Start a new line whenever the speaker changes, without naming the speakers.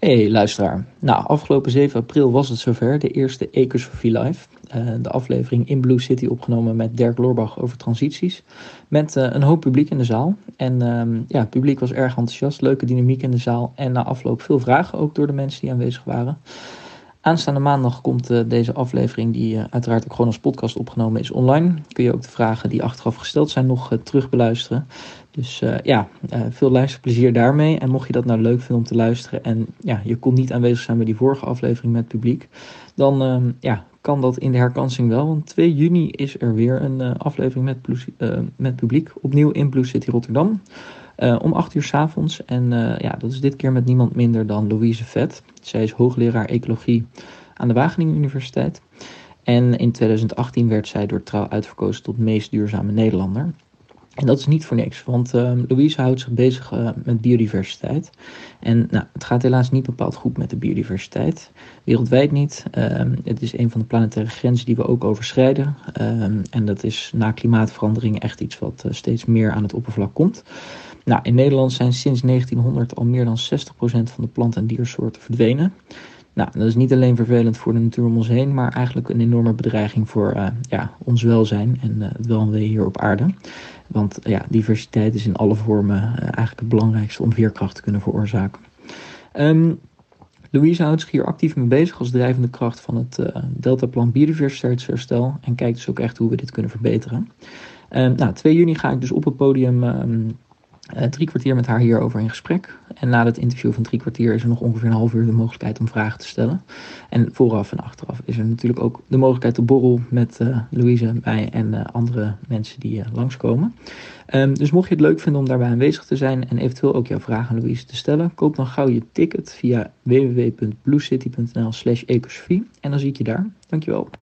Hey luisteraar. Nou, afgelopen 7 april was het zover, de eerste Ecosofie Live. Uh, de aflevering in Blue City opgenomen met Dirk Loorbach over transities. Met uh, een hoop publiek in de zaal. En um, ja, het publiek was erg enthousiast, leuke dynamiek in de zaal. En na afloop veel vragen ook door de mensen die aanwezig waren. Aanstaande maandag komt uh, deze aflevering, die uiteraard ook gewoon als podcast opgenomen is, online. Kun je ook de vragen die achteraf gesteld zijn nog uh, Dus ja, veel luisterplezier daarmee. En mocht je dat nou leuk vinden om te luisteren en ja, je kon niet aanwezig zijn bij die vorige aflevering met publiek, dan ehm, ja, kan dat in de herkansing wel. Want 2 juni is er weer een aflevering met, met publiek, opnieuw in Blue City Rotterdam. Om 8 uur s avonds. En ja, dat is dit keer met niemand minder dan Louise Vet. Zij is hoogleraar ecologie aan de Wageningen Universiteit. En in 2018 werd zij door Trouw uitverkozen tot meest duurzame Nederlander. En dat is niet voor niks, want uh, Louise houdt zich bezig uh, met biodiversiteit. En nou, het gaat helaas niet bepaald goed met de biodiversiteit. Wereldwijd niet. Uh, het is een van de planetaire grenzen die we ook overschrijden. en dat is na klimaatverandering echt iets wat steeds meer aan het oppervlak komt. Nou, in Nederland zijn sinds 1900 al meer dan 60% van de plant- en diersoorten verdwenen. Nou, dat is niet alleen vervelend voor de natuur om ons heen, maar eigenlijk een enorme bedreiging voor uh, ja, ons welzijn en uh, het welzijn hier op aarde. Want ja, diversiteit is in alle vormen uh, eigenlijk het belangrijkste om veerkracht te kunnen veroorzaken. Um, Louise houdt zich hier actief mee bezig als drijvende kracht van het Deltaplan Biodiversiteitsherstel en kijkt dus ook echt hoe we dit kunnen verbeteren. Um, nou, 2 juni ga ik dus op het podium um, uh, drie kwartier met haar hierover in gesprek. En na het interview van drie kwartier is er nog ongeveer een half uur de mogelijkheid om vragen te stellen. En vooraf en achteraf is er natuurlijk ook de mogelijkheid te borrel met uh, Louise, mij en uh, andere mensen die langskomen. Um, dus mocht je het leuk vinden om daarbij aanwezig te zijn en eventueel ook jouw vragen aan Louise te stellen, koop dan gauw je ticket via www.bluecity.nl slash ecosofie. En dan zie ik je daar. Dankjewel.